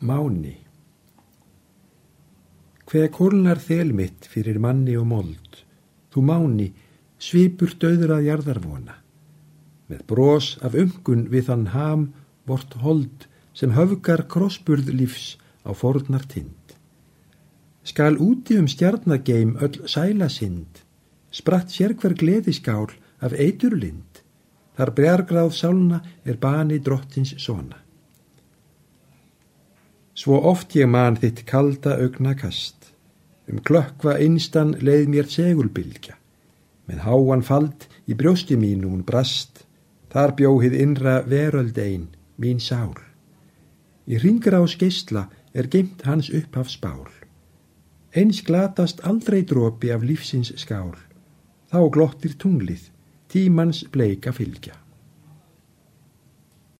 Máni. Hver kólnar þel mitt fyrir manni og mold, þú máni, svipur döður að jarðarvona, með brós af umgun við þann ham vort hold sem höfgar krossburð lífs á fornar tind. Skal úti um stjarnageim öll sæla sind, spratt sér hver gleðiskál af eiturlind, þar bregráð sálna er bani drottins sona. Svo oft ég man þitt kalda augna kast, um klökkva einstan leið mér segulbylgja. Með háan fald í brjósti mín hún brast, þar bjóhið innra veröld ein, mín sál. Í ringra á skeistla er geimt hans upphaf spál. Eins glatast aldrei dropi af lífsins skál, þá glottir tunglið, tímans bleika fylgja.